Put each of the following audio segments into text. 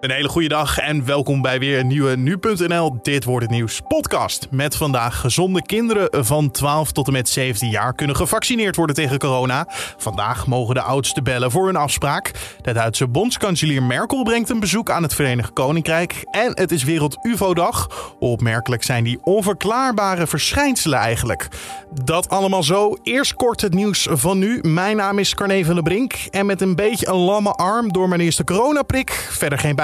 Een hele goede dag en welkom bij weer een nieuwe Nu.nl Dit Wordt Het Nieuws podcast. Met vandaag gezonde kinderen van 12 tot en met 17 jaar kunnen gevaccineerd worden tegen corona. Vandaag mogen de oudsten bellen voor hun afspraak. De Duitse bondskanselier Merkel brengt een bezoek aan het Verenigd Koninkrijk. En het is Wereld UFO-dag. Opmerkelijk zijn die onverklaarbare verschijnselen eigenlijk. Dat allemaal zo. Eerst kort het nieuws van nu. Mijn naam is Carne van der Brink. En met een beetje een lamme arm door mijn eerste coronaprik, verder geen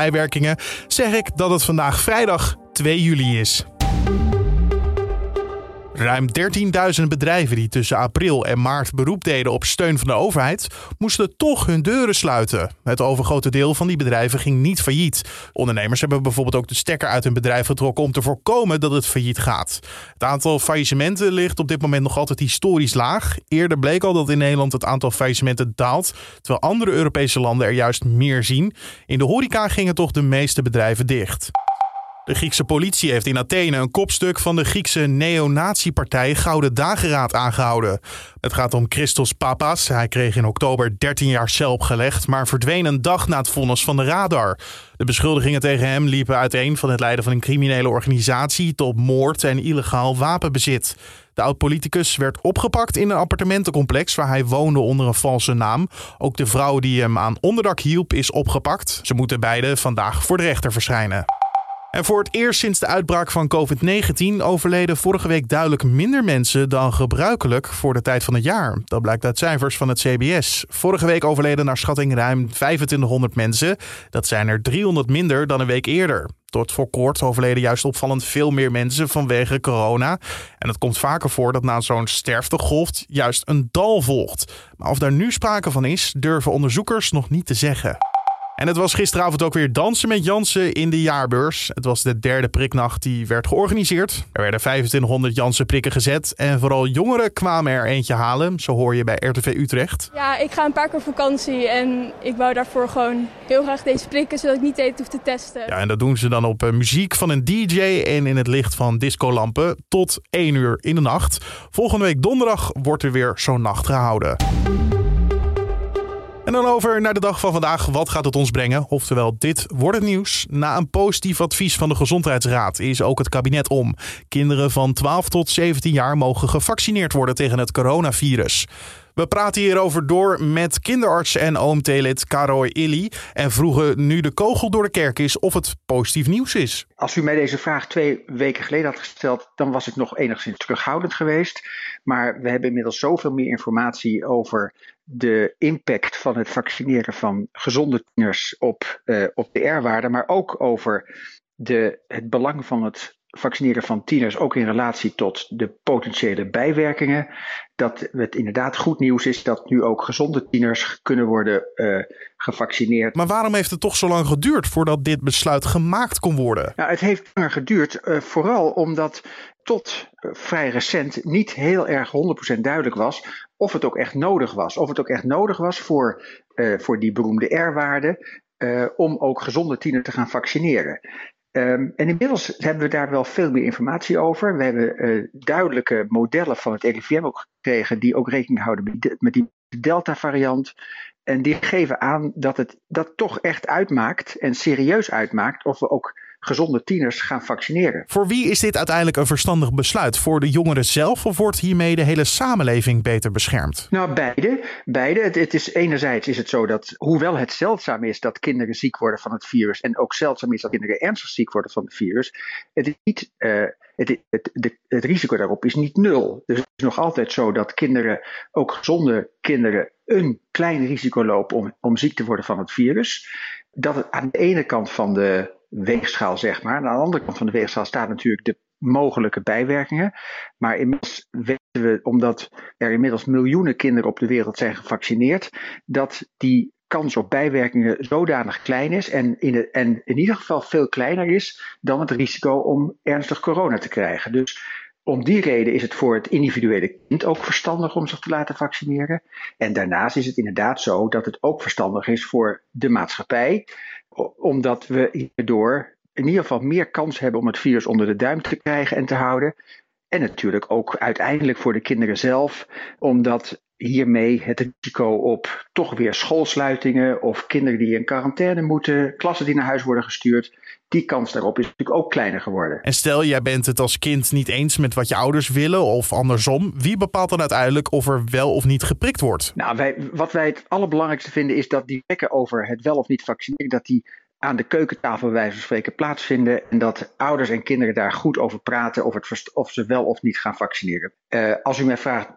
zeg ik dat het vandaag vrijdag 2 juli is. Ruim 13.000 bedrijven die tussen april en maart beroep deden op steun van de overheid, moesten toch hun deuren sluiten. Het overgrote deel van die bedrijven ging niet failliet. Ondernemers hebben bijvoorbeeld ook de stekker uit hun bedrijf getrokken om te voorkomen dat het failliet gaat. Het aantal faillissementen ligt op dit moment nog altijd historisch laag. Eerder bleek al dat in Nederland het aantal faillissementen daalt, terwijl andere Europese landen er juist meer zien. In de horeca gingen toch de meeste bedrijven dicht. De Griekse politie heeft in Athene een kopstuk van de Griekse neonatiepartij Gouden Dageraad aangehouden. Het gaat om Christos Papas. Hij kreeg in oktober 13 jaar cel opgelegd, maar verdween een dag na het vonnis van de radar. De beschuldigingen tegen hem liepen uiteen van het leiden van een criminele organisatie tot moord en illegaal wapenbezit. De oud-politicus werd opgepakt in een appartementencomplex waar hij woonde onder een valse naam. Ook de vrouw die hem aan onderdak hielp is opgepakt. Ze moeten beide vandaag voor de rechter verschijnen. En voor het eerst sinds de uitbraak van COVID-19 overleden vorige week duidelijk minder mensen dan gebruikelijk voor de tijd van het jaar. Dat blijkt uit cijfers van het CBS. Vorige week overleden naar schatting ruim 2500 mensen. Dat zijn er 300 minder dan een week eerder. Tot voor kort overleden juist opvallend veel meer mensen vanwege corona. En het komt vaker voor dat na zo'n sterftegolf juist een dal volgt. Maar of daar nu sprake van is, durven onderzoekers nog niet te zeggen. En het was gisteravond ook weer dansen met Jansen in de jaarbeurs. Het was de derde priknacht die werd georganiseerd. Er werden 2500 Jansen prikken gezet en vooral jongeren kwamen er eentje halen. Zo hoor je bij RTV Utrecht. Ja, ik ga een paar keer op vakantie en ik wou daarvoor gewoon heel graag deze prikken, zodat ik niet eten hoef te testen. Ja, en dat doen ze dan op eh, muziek van een DJ en in het licht van discolampen tot 1 uur in de nacht. Volgende week donderdag wordt er weer zo'n nacht gehouden. En dan over naar de dag van vandaag. Wat gaat het ons brengen? Oftewel, dit wordt het nieuws. Na een positief advies van de Gezondheidsraad is ook het kabinet om. Kinderen van 12 tot 17 jaar mogen gevaccineerd worden tegen het coronavirus. We praten hierover door met kinderarts en OMT-lid Karoy Illy. En vroegen nu de kogel door de kerk is of het positief nieuws is. Als u mij deze vraag twee weken geleden had gesteld, dan was ik nog enigszins terughoudend geweest. Maar we hebben inmiddels zoveel meer informatie over de impact van het vaccineren van gezonde tieners op, uh, op de R-waarde, maar ook over de, het belang van het vaccineren van tieners, ook in relatie tot de potentiële bijwerkingen. Dat het inderdaad goed nieuws is dat nu ook gezonde tieners kunnen worden uh, gevaccineerd. Maar waarom heeft het toch zo lang geduurd voordat dit besluit gemaakt kon worden? Nou, het heeft langer geduurd, uh, vooral omdat tot uh, vrij recent niet heel erg 100% duidelijk was of het ook echt nodig was. Of het ook echt nodig was voor, voor die beroemde R-waarde. om ook gezonde tieners te gaan vaccineren. Um, en inmiddels hebben we daar wel veel meer informatie over. We hebben uh, duidelijke modellen van het RIVM ook gekregen die ook rekening houden met met die Delta-variant. En die geven aan dat het dat toch echt uitmaakt en serieus uitmaakt of we ook gezonde tieners gaan vaccineren. Voor wie is dit uiteindelijk een verstandig besluit? Voor de jongeren zelf of wordt hiermee de hele samenleving beter beschermd? Nou, beide. beide. Het, het is, enerzijds is het zo dat, hoewel het zeldzaam is dat kinderen ziek worden van het virus en ook zeldzaam is dat kinderen ernstig ziek worden van het virus, het is niet. Uh, het, het, het, risico daarop is niet nul. Dus het is nog altijd zo dat kinderen, ook gezonde kinderen, een klein risico lopen om, om ziek te worden van het virus. Dat het aan de ene kant van de weegschaal, zeg maar. Aan de andere kant van de weegschaal staat natuurlijk de mogelijke bijwerkingen. Maar inmiddels weten we, omdat er inmiddels miljoenen kinderen op de wereld zijn gevaccineerd, dat die kans op bijwerkingen zodanig klein is en in, en in ieder geval veel kleiner is dan het risico om ernstig corona te krijgen. Dus om die reden is het voor het individuele kind ook verstandig om zich te laten vaccineren. En daarnaast is het inderdaad zo dat het ook verstandig is voor de maatschappij omdat we hierdoor in ieder geval meer kans hebben om het virus onder de duim te krijgen en te houden. En natuurlijk ook uiteindelijk voor de kinderen zelf, omdat hiermee het risico op toch weer schoolsluitingen of kinderen die in quarantaine moeten, klassen die naar huis worden gestuurd. Die kans daarop is natuurlijk ook kleiner geworden. En stel, jij bent het als kind niet eens met wat je ouders willen of andersom. Wie bepaalt dan uiteindelijk of er wel of niet geprikt wordt? Nou, wij, wat wij het allerbelangrijkste vinden is dat die wekken over het wel of niet vaccineren, dat die aan de keukentafel bij wijze van spreken plaatsvinden. En dat ouders en kinderen daar goed over praten of, het, of ze wel of niet gaan vaccineren. Uh, als u mij vraagt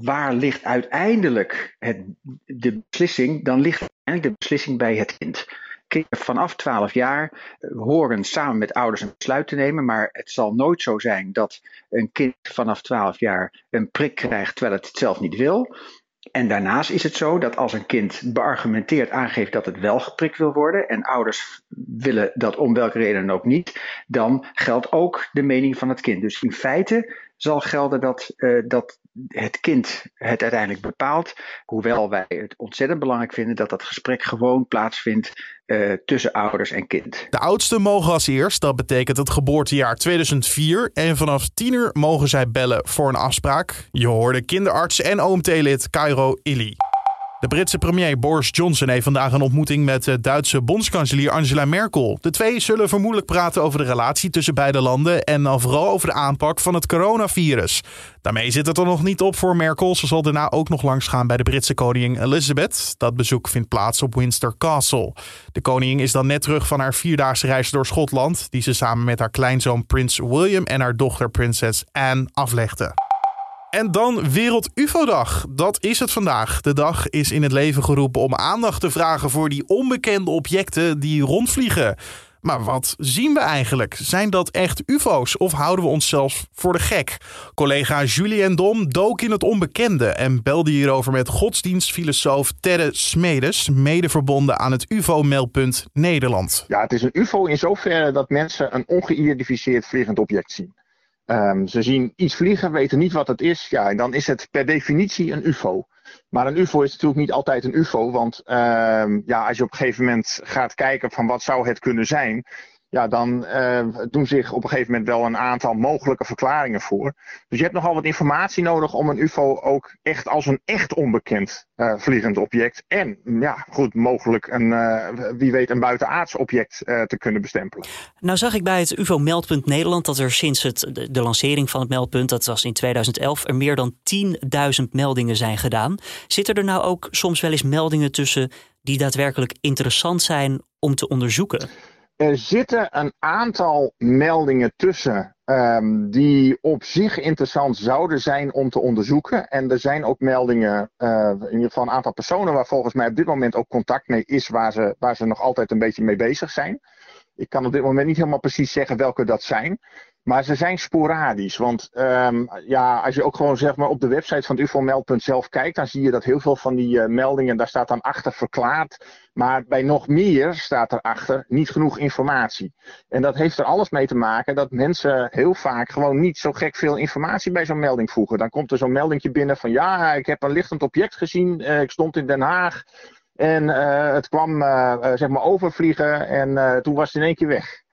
waar ligt uiteindelijk het, de beslissing, dan ligt uiteindelijk de beslissing bij het kind. Kinderen vanaf 12 jaar horen samen met ouders een besluit te nemen, maar het zal nooit zo zijn dat een kind vanaf 12 jaar een prik krijgt terwijl het het zelf niet wil. En daarnaast is het zo dat als een kind beargumenteerd aangeeft dat het wel geprikt wil worden en ouders willen dat om welke reden ook niet, dan geldt ook de mening van het kind. Dus in feite zal gelden dat, uh, dat het kind het uiteindelijk bepaalt. Hoewel wij het ontzettend belangrijk vinden dat dat gesprek gewoon plaatsvindt uh, tussen ouders en kind. De oudsten mogen als eerst, dat betekent het geboortejaar 2004. En vanaf tiener mogen zij bellen voor een afspraak. Je hoorde kinderarts en OMT-lid Cairo Illy. De Britse premier Boris Johnson heeft vandaag een ontmoeting met de Duitse bondskanselier Angela Merkel. De twee zullen vermoedelijk praten over de relatie tussen beide landen en dan vooral over de aanpak van het coronavirus. Daarmee zit het er nog niet op voor Merkel. Ze zal daarna ook nog langs gaan bij de Britse koningin Elizabeth. Dat bezoek vindt plaats op Windsor Castle. De koningin is dan net terug van haar vierdaagse reis door Schotland, die ze samen met haar kleinzoon Prins William en haar dochter prinses Anne aflegde. En dan Wereld UFO-dag. Dat is het vandaag. De dag is in het leven geroepen om aandacht te vragen voor die onbekende objecten die rondvliegen. Maar wat zien we eigenlijk? Zijn dat echt UFO's of houden we ons zelfs voor de gek? Collega Julien Dom dook in het onbekende en belde hierover met godsdienstfilosoof Terre Smedes, mede verbonden aan het UFO-meldpunt Nederland. Ja, het is een UFO in zoverre dat mensen een ongeïdentificeerd vliegend object zien. Um, ze zien iets vliegen, weten niet wat het is. Ja, en dan is het per definitie een UFO. Maar een UFO is natuurlijk niet altijd een UFO. Want um, ja, als je op een gegeven moment gaat kijken van wat zou het kunnen zijn ja, dan uh, doen zich op een gegeven moment wel een aantal mogelijke verklaringen voor. Dus je hebt nogal wat informatie nodig om een UFO ook echt als een echt onbekend uh, vliegend object en ja, goed, mogelijk een, uh, wie weet, een buitenaards object te kunnen bestempelen. Nou zag ik bij het UFO-meldpunt Nederland dat er sinds het, de, de, lancering van het meldpunt, dat was in 2011, er meer dan 10.000 meldingen zijn gedaan. Zitten er nou ook soms wel eens meldingen tussen die daadwerkelijk interessant zijn om te onderzoeken? Er zitten een aantal meldingen tussen um, die op zich interessant zouden zijn om te onderzoeken. En er zijn ook meldingen, uh, in ieder geval een aantal personen waar volgens mij op dit moment ook contact mee is, waar ze, waar ze nog altijd een beetje mee bezig zijn. Ik kan op dit moment niet helemaal precies zeggen welke dat zijn. Maar ze zijn sporadisch. Want um, ja, als je ook gewoon zeg maar, op de website van het UFO-meldpunt zelf kijkt, dan zie je dat heel veel van die uh, meldingen, daar staat dan achter verklaard. Maar bij nog meer staat erachter niet genoeg informatie. En dat heeft er alles mee te maken dat mensen heel vaak gewoon niet zo gek veel informatie bij zo'n melding voegen. Dan komt er zo'n meldingje binnen van ja, ik heb een lichtend object gezien, uh, ik stond in Den Haag. En uh, het kwam zeg maar overvliegen en toen was het in één keer weg.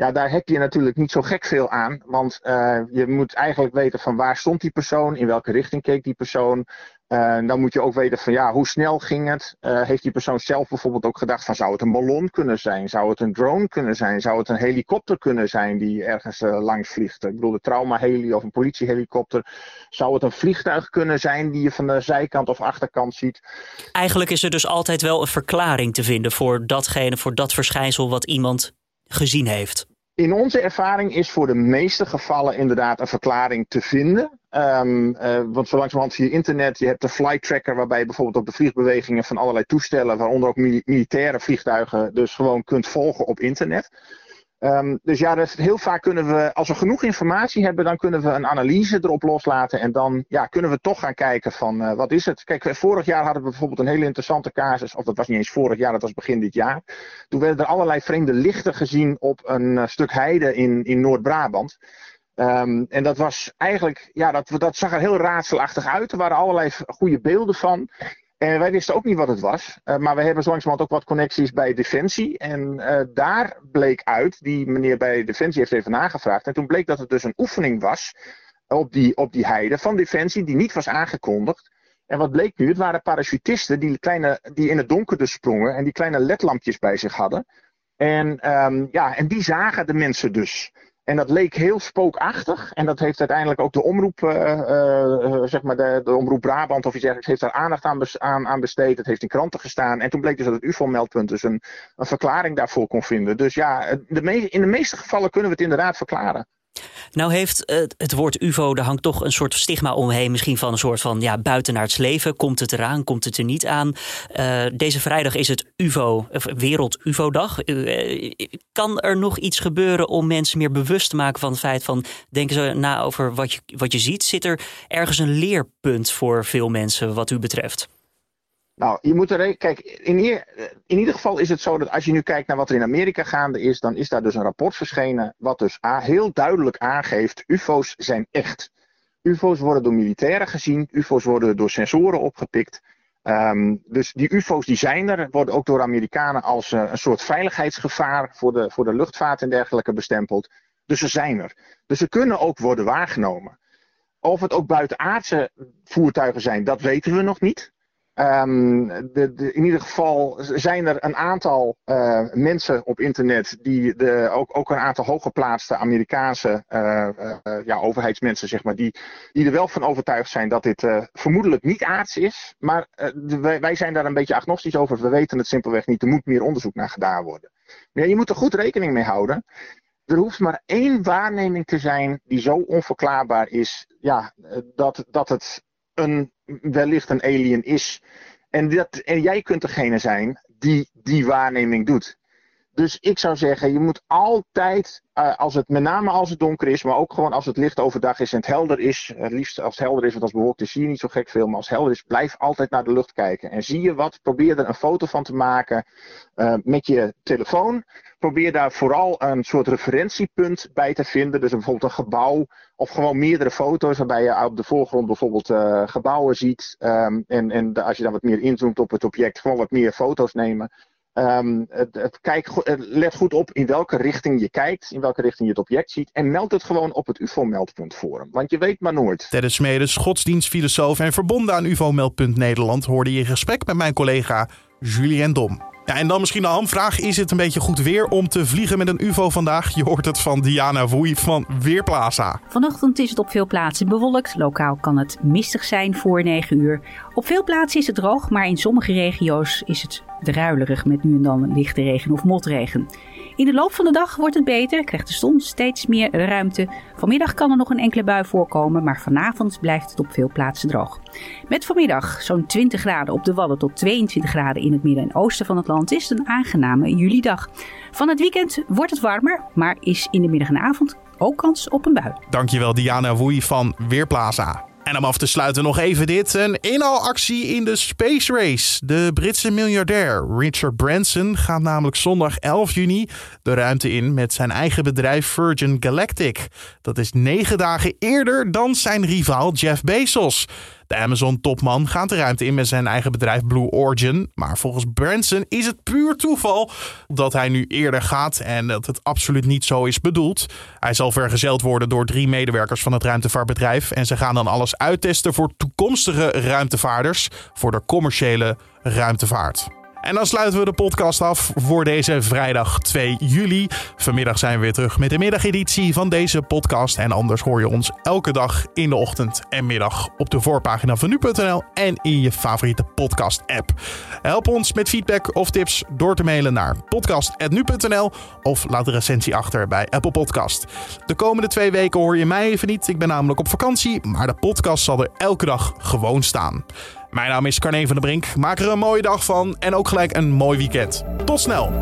Ja, daar heb je natuurlijk niet zo gek veel aan. Want uh, je moet eigenlijk weten van waar stond die persoon, in welke richting keek die persoon. Uh, dan moet je ook weten van ja, hoe snel ging het? Uh, heeft die persoon zelf bijvoorbeeld ook gedacht van zou het een ballon kunnen zijn? Zou het een drone kunnen zijn? Zou het een helikopter kunnen zijn die ergens langs vliegt? Ik bedoel de trauma-heli of een politiehelikopter. Zou het een vliegtuig kunnen zijn die je van de zijkant of achterkant ziet? Eigenlijk is er dus altijd wel een verklaring te vinden voor datgene, voor dat verschijnsel wat iemand gezien heeft. In onze ervaring is voor de meeste gevallen inderdaad een verklaring te vinden. Um, uh, want zo langzamerhand via internet, je hebt de flight tracker waarbij je bijvoorbeeld op de vliegbewegingen van allerlei toestellen, waaronder ook militaire vliegtuigen, dus gewoon kunt volgen op internet. Um, dus ja, dus heel vaak kunnen we, als we genoeg informatie hebben, dan kunnen we een analyse erop loslaten. En dan ja, kunnen we toch gaan kijken van uh, wat is het. Kijk, vorig jaar hadden we bijvoorbeeld een hele interessante casus. Of dat was niet eens vorig jaar, dat was begin dit jaar. Toen werden er allerlei vreemde lichten gezien op een uh, stuk heide in, in Noord-Brabant. Um, en dat was eigenlijk, ja, dat, dat zag er heel raadselachtig uit. Er waren allerlei goede beelden van. En wij wisten ook niet wat het was. Uh, maar we hebben zo langzamerhand ook wat connecties bij Defensie. En uh, daar bleek uit, die meneer bij Defensie heeft even nagevraagd. En toen bleek dat het dus een oefening was op die, op die heide van Defensie, die niet was aangekondigd. En wat bleek nu? Het waren parachutisten die, kleine, die in het donker dus sprongen en die kleine ledlampjes bij zich hadden. En, um, ja, en die zagen de mensen dus. En dat leek heel spookachtig. En dat heeft uiteindelijk ook de omroep, uh, uh, zeg maar de, omroep Brabant of iets dergelijks, heeft daar aandacht aan, aan, besteed. Het heeft in kranten gestaan. En toen bleek dus dat het UFO-meldpunt dus een, een verklaring daarvoor kon vinden. Dus ja, de in de meeste gevallen kunnen we het inderdaad verklaren. Nou heeft uh, het woord UFO, daar hangt toch een soort stigma omheen. Misschien van een soort van ja, buitenaards leven. Komt het eraan, komt het er niet aan? Uh, deze vrijdag is het UFO, Wereld UFO-dag. Uh, kan er nog iets gebeuren om mensen meer bewust te maken van het feit van... denken ze na over wat je, wat je ziet? Zit er ergens een leerpunt voor veel mensen wat u betreft? Nou, je moet er. Kijk, in, ieder geval is het zo dat als je nu kijkt naar wat er in Amerika gaande is, dan is daar dus een rapport verschenen. Wat dus heel duidelijk aangeeft: UFO's zijn echt. UFO's worden door militairen gezien, UFO's worden door sensoren opgepikt. Um, dus die UFO's die zijn er, worden ook door Amerikanen als uh, een soort veiligheidsgevaar voor de, voor de luchtvaart en dergelijke bestempeld. Dus ze zijn er. Dus ze kunnen ook worden waargenomen. Of het ook buitenaardse voertuigen zijn, dat weten we nog niet. Um, de, in ieder geval zijn er een aantal uh, mensen op internet die de, ook, ook een aantal hooggeplaatste Amerikaanse uh, uh, ja, overheidsmensen, zeg maar, die, die er wel van overtuigd zijn dat dit vermoedelijk niet aards is. Maar wij, zijn daar een beetje agnostisch over. We weten het simpelweg niet. Er moet meer onderzoek naar gedaan worden. Maar je moet er goed rekening mee houden. Er hoeft maar één waarneming te zijn die zo onverklaarbaar is, ja, dat, dat het een, wellicht een alien is. En, dat, en jij kunt degene zijn die die waarneming doet. Dus ik zou zeggen, je moet altijd, uh, als het, met name als het donker is, maar ook gewoon als het licht overdag is en het helder is, het liefst als het helder is, want als bewolkt is zie je niet zo gek veel, maar als het helder is, blijf altijd naar de lucht kijken. En zie je wat, probeer er een foto van te maken uh, met je telefoon. Probeer daar vooral een soort referentiepunt bij te vinden. Dus bijvoorbeeld een gebouw of gewoon meerdere foto's waarbij je op de voorgrond bijvoorbeeld uh, gebouwen ziet. Um, en, en als je dan wat meer inzoomt op het object, gewoon wat meer foto's nemen. Um, het, het, kijk, let goed op in welke richting je kijkt, in welke richting je het object ziet. En meld het gewoon op het UFO-meldpunt forum. Want je weet maar nooit. Dennis Smedes, godsdienstfilosoof en verbonden aan UFO-meldpunt Nederland, hoorde je in gesprek met mijn collega Julien Dom. En dan misschien de hamvraag. Is het een beetje goed weer om te vliegen met een UFO vandaag? Je hoort het van Diana Woei van Weerplaza. Vanochtend is het op veel plaatsen bewolkt. Lokaal kan het mistig zijn voor 9 uur. Op veel plaatsen is het droog, maar in sommige regio's is het druilerig met nu en dan lichte regen of motregen. In de loop van de dag wordt het beter, krijgt de zon steeds meer ruimte. Vanmiddag kan er nog een enkele bui voorkomen, maar vanavond blijft het op veel plaatsen droog. Met vanmiddag zo'n 20 graden op de Wadden tot 22 graden in het midden en oosten van het land is het een aangename julidag. Van het weekend wordt het warmer, maar is in de middag en avond ook kans op een bui. Dankjewel Diana Woei van Weerplaza. En om af te sluiten nog even dit. Een inhaalactie in de Space Race. De Britse miljardair Richard Branson gaat namelijk zondag 11 juni de ruimte in met zijn eigen bedrijf Virgin Galactic. Dat is negen dagen eerder dan zijn rivaal Jeff Bezos. De Amazon-topman gaat de ruimte in met zijn eigen bedrijf Blue Origin. Maar volgens Branson is het puur toeval dat hij nu eerder gaat en dat het absoluut niet zo is bedoeld. Hij zal vergezeld worden door drie medewerkers van het ruimtevaartbedrijf. En ze gaan dan alles uittesten voor toekomstige ruimtevaarders voor de commerciële ruimtevaart. En dan sluiten we de podcast af voor deze vrijdag 2 juli. Vanmiddag zijn we weer terug met de middageditie van deze podcast. En anders hoor je ons elke dag in de ochtend en middag op de voorpagina van nu.nl en in je favoriete podcast-app. Help ons met feedback of tips door te mailen naar podcast.nu.nl of laat een recensie achter bij Apple Podcast. De komende twee weken hoor je mij even niet. Ik ben namelijk op vakantie, maar de podcast zal er elke dag gewoon staan. Mijn naam is Carne van der Brink. Maak er een mooie dag van en ook gelijk een mooi weekend. Tot snel!